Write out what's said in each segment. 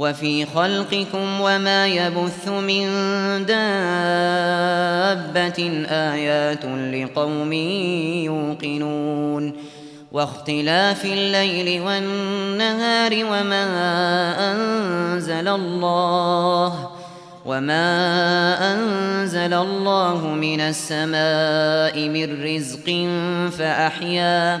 وفي خلقكم وما يبث من دابة آيات لقوم يوقنون واختلاف الليل والنهار وما أنزل الله وما أنزل الله من السماء من رزق فأحيا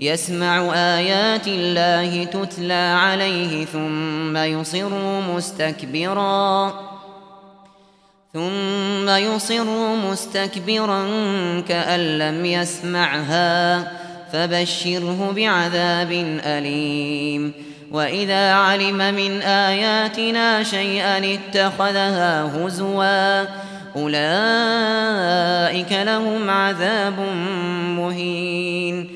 يسمع آيات الله تتلى عليه ثم يصر مستكبرا ثم يصر مستكبرا كأن لم يسمعها فبشره بعذاب أليم. وإذا علم من آياتنا شيئا اتخذها هزوا أولئك لهم عذاب مهين.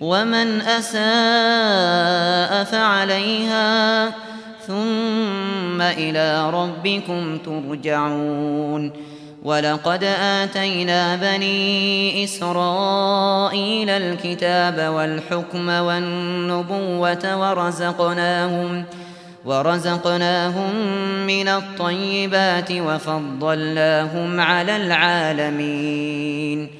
ومن أساء فعليها ثم إلى ربكم ترجعون. ولقد آتينا بني إسرائيل الكتاب والحكم والنبوة ورزقناهم ورزقناهم من الطيبات وفضلناهم على العالمين.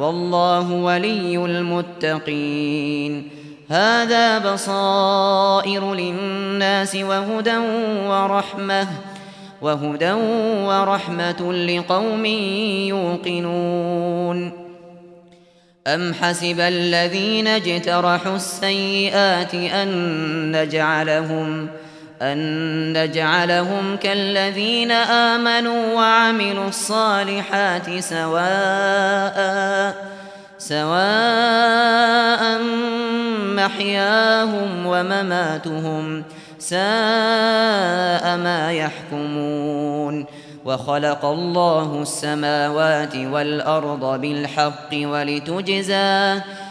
والله ولي المتقين. هذا بصائر للناس وهدى ورحمة وهدى ورحمة لقوم يوقنون. أم حسب الذين اجترحوا السيئات أن نجعلهم أن نجعلهم كالذين آمنوا وعملوا الصالحات سواء سواء محياهم ومماتهم ساء ما يحكمون وخلق الله السماوات والأرض بالحق ولتجزى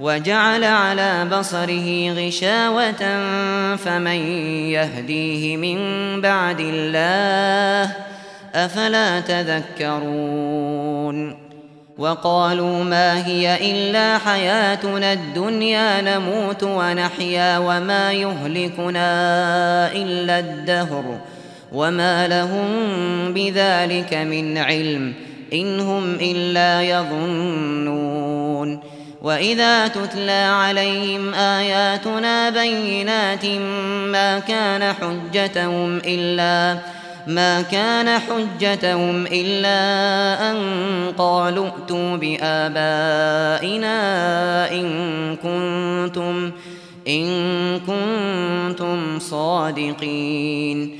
وجعل على بصره غشاوة فمن يهديه من بعد الله أفلا تذكرون وقالوا ما هي إلا حياتنا الدنيا نموت ونحيا وما يهلكنا إلا الدهر وما لهم بذلك من علم إن هم إلا يظنون وإذا تتلى عليهم آياتنا بينات ما كان حجتهم إلا ما كان حجتهم إلا أن قالوا ائتوا بآبائنا إن كنتم إن كنتم صادقين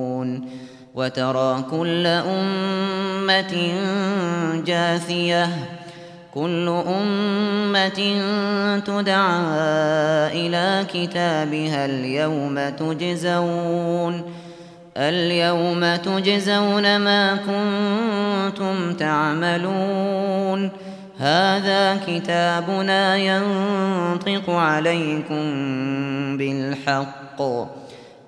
وترى كل أمة جاثية كل أمة تدعى إلى كتابها اليوم تجزون اليوم تجزون ما كنتم تعملون. هذا كتابنا ينطق عليكم بالحق.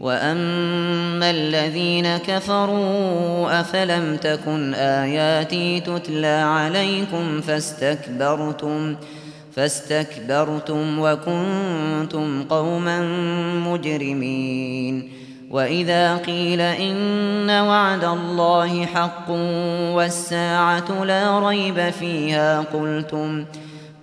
وأما الذين كفروا أفلم تكن آياتي تتلى عليكم فاستكبرتم فاستكبرتم وكنتم قوما مجرمين وإذا قيل إن وعد الله حق والساعة لا ريب فيها قلتم ۖ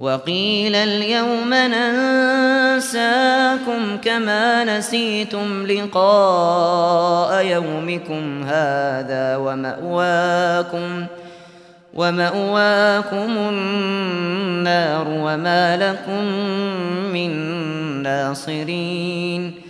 وقيل اليوم ننساكم كما نسيتم لقاء يومكم هذا ومأواكم ومأواكم النار وما لكم من ناصرين